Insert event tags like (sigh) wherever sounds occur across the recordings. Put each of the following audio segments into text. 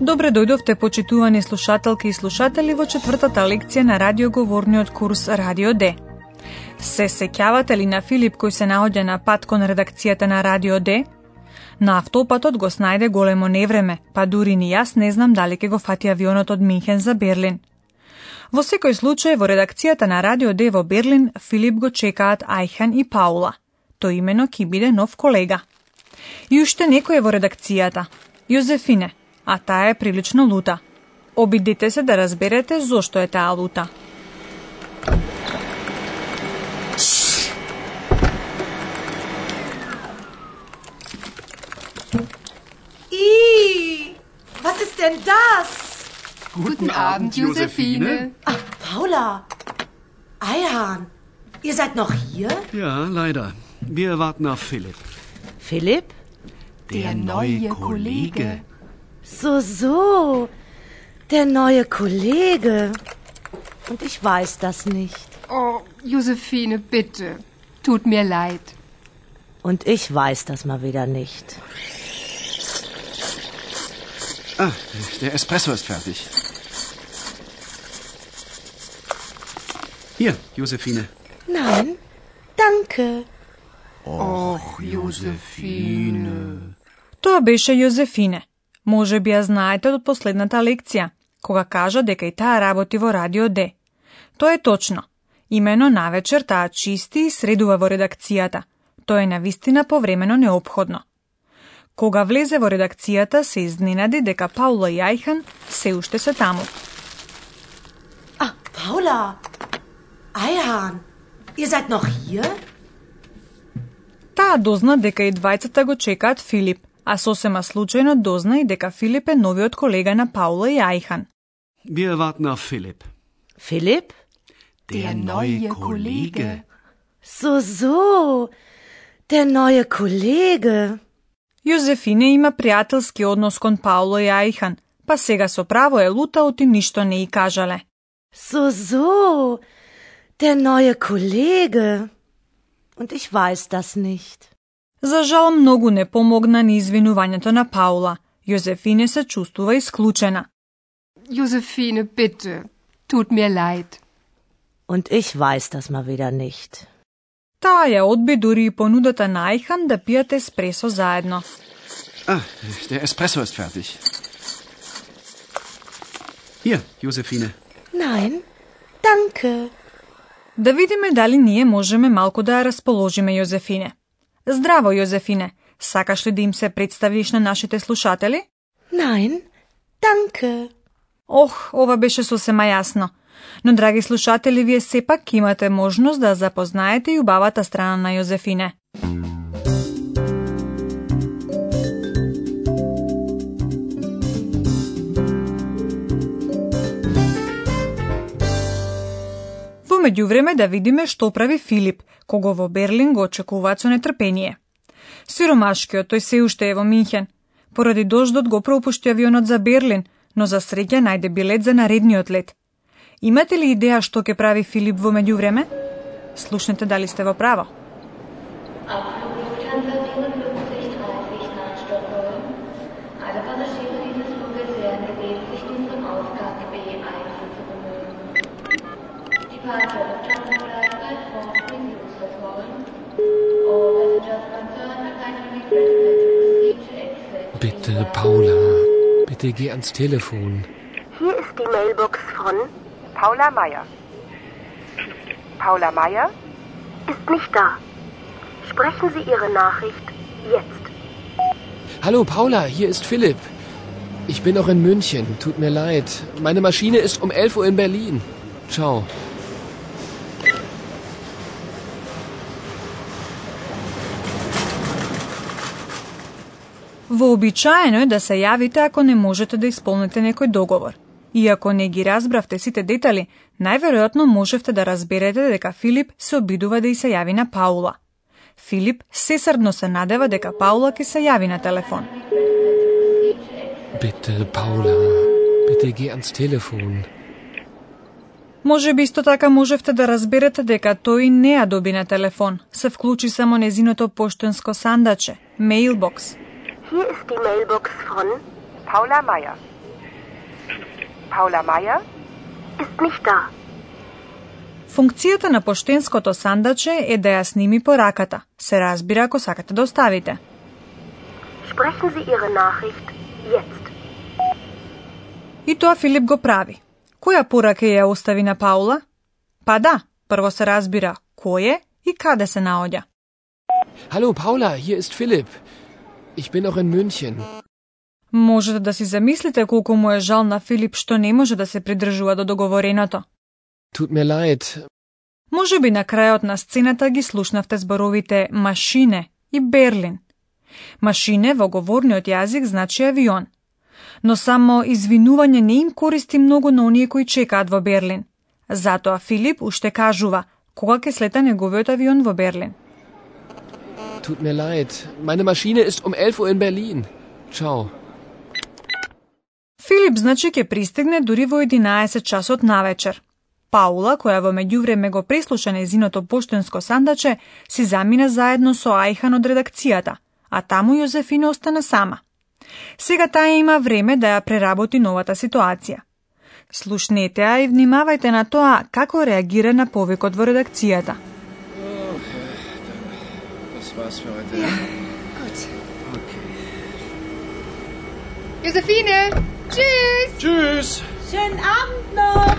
Добре дојдовте, почитувани слушателки и слушатели, во четвртата лекција на радиоговорниот курс Радио Д. Се сеќавате ли на Филип кој се наоѓа на пат кон редакцијата на Радио Д? На автопатот го снајде големо невреме, па дури ни јас не знам дали ќе го фати авионот од Минхен за Берлин. Во секој случај, во редакцијата на Радио Д во Берлин, Филип го чекаат Ајхан и Паула. Тој имено ќе биде нов колега. И уште некој е во редакцијата. Јозефине, а таа е прилично лута. Обидете се да разберете зошто е таа лута. I, was ist denn das? Guten, Abend, Josephine. Ach, Paula. Eihahn, ihr seid noch hier? Ja, leider. Wir warten auf Philipp. Philipp? Der neue Kollege. So, so. Der neue Kollege. Und ich weiß das nicht. Oh, Josephine, bitte. Tut mir leid. Und ich weiß das mal wieder nicht. Ah, der Espresso ist fertig. Hier, Josephine. Nein, danke. Och, Josephine. bist biše Josefine. Може би ја знаете од последната лекција, кога кажа дека и таа работи во Радио Д. Тоа е точно. Имено навечер таа чисти и средува во редакцијата. Тоа е навистина повремено необходно. Кога влезе во редакцијата, се изненади дека Паула и Ајхан се уште се таму. Ah, Paula. Eihahn, ihr seid noch hier? Таа дозна дека и двајцата го чекаат Филип, а сосема случајно дозна и дека Филип е новиот колега на Паула и Ајхан. Wir warten auf Philipp. Philipp? Der neue Kollege. So, so. Der neue Kollege. Јозефине има пријателски однос кон Пауло и Ајхан, па сега со право е лута оти ништо не и кажале. So, so. Der neue Kollege. Und ich weiß das nicht. Za mnogu ne pomogna ni izvinjivanje Paula. Josephine se čustva isključena. Josephine, bitte, tut mir leid. Und ich weiß das mal wieder nicht. Ta je odbeduri ponudata najhan, da pijete espresso zajedno. Ah, der Espresso ist fertig. Hier, Josephine. Nein, danke. Da vidime da li nije možeme malko da razpoložime Jozefine. Здраво, Јозефине. Сакаш ли да им се представиш на нашите слушатели? Nein, danke. Ох, ова беше сосема јасно. Но, драги слушатели, вие сепак имате можност да запознаете и убавата страна на Јозефине. Меѓувреме да видиме што прави Филип, кого во Берлин го очекуваат со нетрпение. Сиромашкиот, тој се уште е во Минхен. Поради дождот го пропушти авионот за Берлин, но за среќа најде билет за наредниот лет. Имате ли идеја што ќе прави Филип во меѓувреме? Слушнете дали сте во право. Bitte, Paula, bitte geh ans Telefon. Hier ist die Mailbox von Paula Meier. Paula Meier ist nicht da. Sprechen Sie Ihre Nachricht jetzt. Hallo Paula, hier ist Philipp. Ich bin noch in München, tut mir leid. Meine Maschine ist um 11 Uhr in Berlin. Ciao. Вообичаено е да се јавите ако не можете да исполните некој договор. И ако не ги разбравте сите детали, Најверојатно можевте да разберете дека Филип се обидува да и се јави на Паула. Филип сесрдно се надева дека Паула ќе се јави на телефон. Bitte, Paula, bitte geh ans Telefon. Може би исто така можевте да разберете дека тој не ја доби на телефон. Се вклучи само незиното поштенско сандаче, мейлбокс. Hier ist die Mailbox von Paula Meier. Paula Meier? ist nicht da. Функцијата на поштенското сандаче е да ја сними пораката. Се разбира ако сакате да оставите. Sprechen Sie Ihre Nachricht jetzt. И тоа Филип го прави. Која порака ја остави на Паула? Па да, прво се разбира кој е и каде се наоѓа. Hallo Paula, hier ist Philipp. Ich bin noch in München. Можете да си замислите колку му е жал на Филип што не може да се придржува до договореното. Tut mir leid. Може би на крајот на сцената ги слушнавте зборовите машине и Берлин. Машине во говорниот јазик значи авион. Но само извинување не им користи многу на оние кои чекаат во Берлин. Затоа Филип уште кажува кога ќе слета неговиот авион во Берлин. Tut mir leid. Meine Maschine ist um 11 Uhr in Berlin. Ciao. Филип значи ќе пристигне дури во 11 часот навечер. Паула, која во меѓувреме го преслуша незиното поштенско сандаче, си замина заедно со Ајхан од редакцијата, а таму Јозефина остана сама. Сега таа има време да ја преработи новата ситуација. Слушнете ја и внимавајте на тоа како реагира на повикот во редакцијата. Das für heute. Gut. Okay. Josephine! Tschüss! Tschüss. Schönen Abend noch.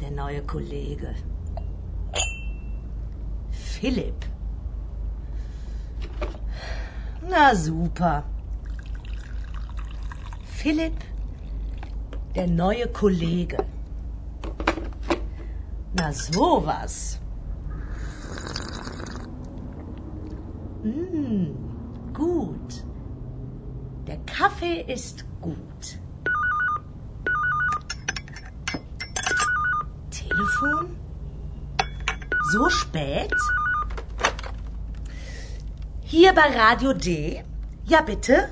Der neue Kollege. Philipp. Na super. Philipp, der neue Kollege. Na sowas. Mm, gut. Der Kaffee ist gut. Telefon? So spät? Hier bei Radio D? Ja, bitte?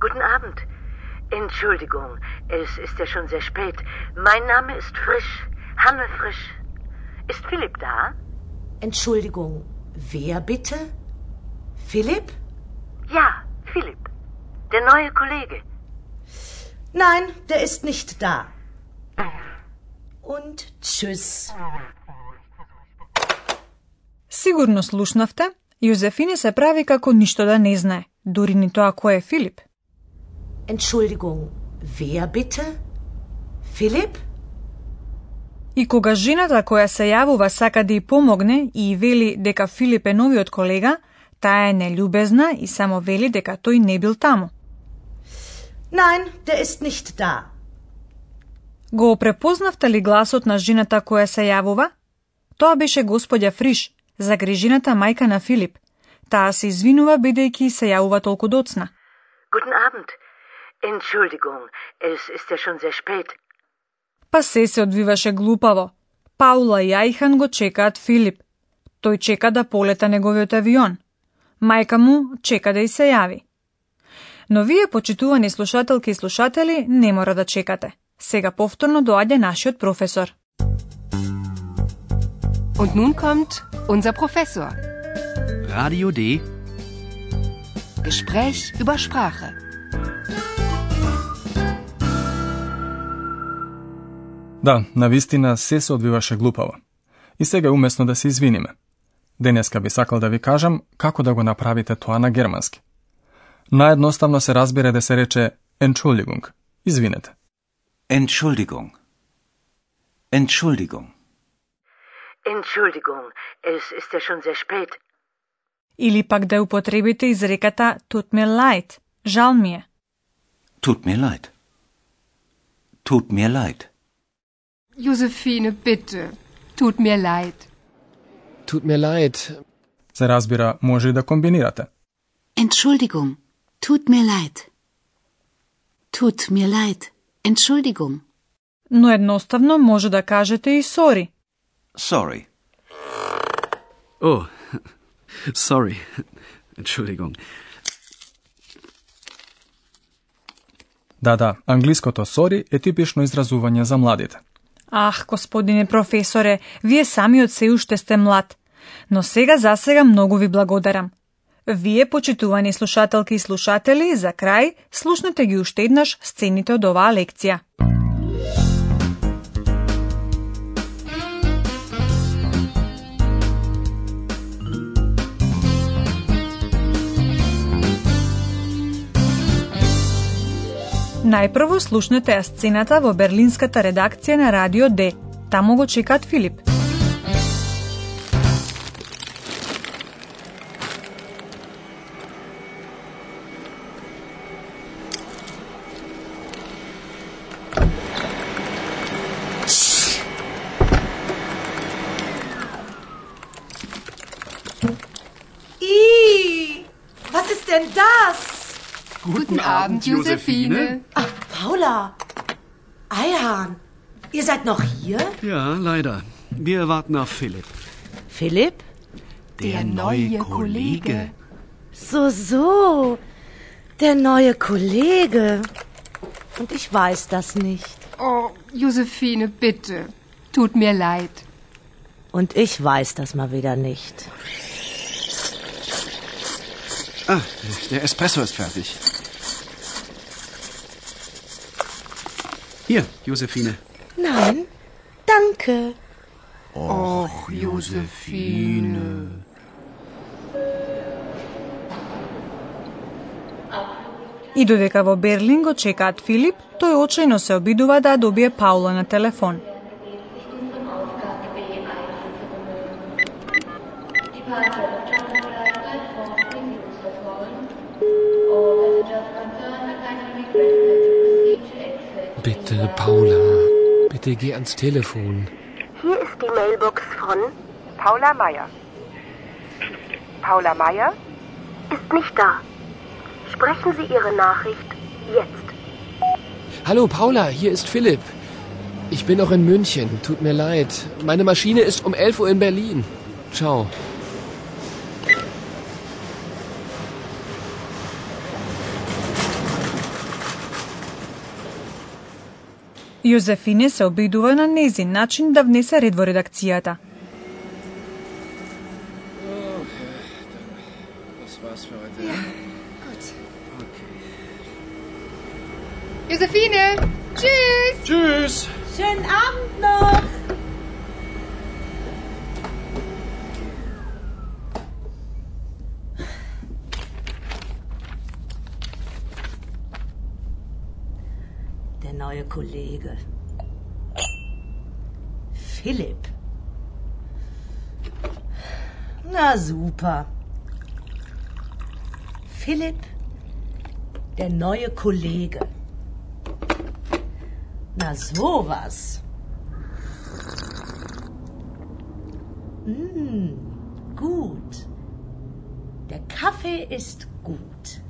Guten Abend. Entschuldigung, es ist ja schon sehr spät. Mein Name ist Frisch, Hanne Frisch. Ist Philipp da? Entschuldigung, wer bitte? Philipp? Ja, Philipp. Der neue Kollege. Nein, der ist nicht da. Und tschüss. Сигурно слушнавте, Јозефине се прави како ништо да не знае, дури ни тоа кој е Филип. Entschuldigung, wer bitte? Philipp? И кога жената која се јавува сака да ја помогне и вели дека Филип е новиот колега, таа е нелюбезна и само вели дека тој не бил таму. Nein, der ist nicht da. Го препознавте ли гласот на жената која се јавува? Тоа беше господја Фриш, загрижената мајка на Филип. Таа се извинува бидејќи се јавува толку доцна. Guten Abend. Entschuldigung, es ist ja schon sehr spät. Па се се одвиваше глупаво. Паула и Ајхан го чекаат Филип. Тој чека да полета неговиот авион. Мајка му чека да и се јави. Но вие, почитувани слушателки и слушатели, не мора да чекате. Сега повторно доаѓа нашиот професор. Und nun kommt unser Professor. Radio D. Gespräch über Sprache. Да, навистина се се одвиваше глупаво. И сега е умесно да се извиниме. Денеска би сакал да ви кажам како да го направите тоа на германски. Наедноставно се разбира да се рече Entschuldigung. Извинете. Entschuldigung. Entschuldigung. Entschuldigung, es ist ja schon sehr spät. Или пак да употребите изреката tut mir leid, жал ми е. Tut mir leid. Tut mir leid. Josephine, bitte. Tut mir leid. Tut mir leid. Се разбира, може и да комбинирате. Entschuldigung, tut mir leid. Tut mir leid. Entschuldigung. Но едноставно може да кажете и сори. Sorry. Oh, (laughs) sorry. Entschuldigung. Да, да, англиското sorry е типично изразување за младите. Ах, господине професоре, вие самиот се уште сте млад. Но сега за сега многу ви благодарам. Вие, почитувани слушателки и слушатели, за крај, слушнете ги уште еднаш сцените од оваа лекција. Најпрво слушнете ја сцената во берлинската редакција на Радио Д. Таму го чекат Филип. И, was ist denn das? Guten Abend, Josephine. Ach, Paula. Eihahn. Ihr seid noch hier? Ja, leider. Wir warten auf Philipp. Philipp? Der neue Kollege. So, so. Der neue Kollege. Und ich weiß das nicht. Oh, Josephine, bitte. Tut mir leid. Und ich weiß das mal wieder nicht. Ah, der Espresso ist fertig. Hier, Josephine. Nein, danke. Och, Josephine. И додека во Берлин го чекаат Филип, тој очајно се обидува да ја добие Паула на телефон. Bitte, Paula, bitte geh ans Telefon. Hier ist die Mailbox von Paula Meier. Paula Meier? ist nicht da. Sprechen Sie Ihre Nachricht jetzt. Hallo, Paula, hier ist Philipp. Ich bin noch in München. Tut mir leid. Meine Maschine ist um 11 Uhr in Berlin. Ciao. Јозефине се обидува на незин начин да внесе ред во редакцијата. Josephine, tschüss. Tschüss. Schönen Abend noch. Kollege. Philipp. Na super. Philipp, der neue Kollege. Na sowas. Mm, gut. Der Kaffee ist gut.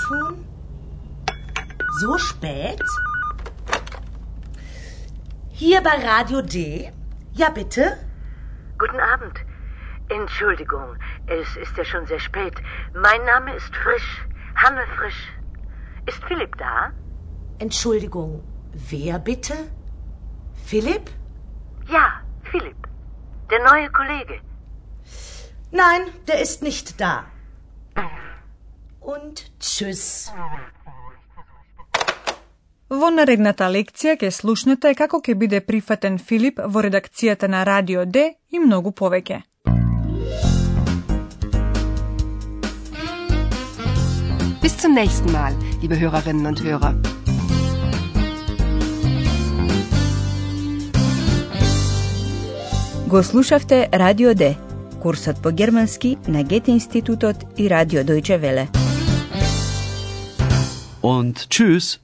Telefon? So spät? Hier bei Radio D? Ja, bitte? Guten Abend. Entschuldigung, es ist ja schon sehr spät. Mein Name ist Frisch, Hanne Frisch. Ist Philipp da? Entschuldigung, wer bitte? Philipp? Ja, Philipp. Der neue Kollege. Nein, der ist nicht da. Und tschüss. Во наредната лекција ќе слушнете како ќе биде прифатен Филип во редакцијата на Радио Д и многу повеќе. Bis zum nächsten Mal, liebe Hörerinnen und Hörer. Го слушавте Радио Д, курсот по германски на Гете институтот и Радио Дојче Веле. Und tschüss.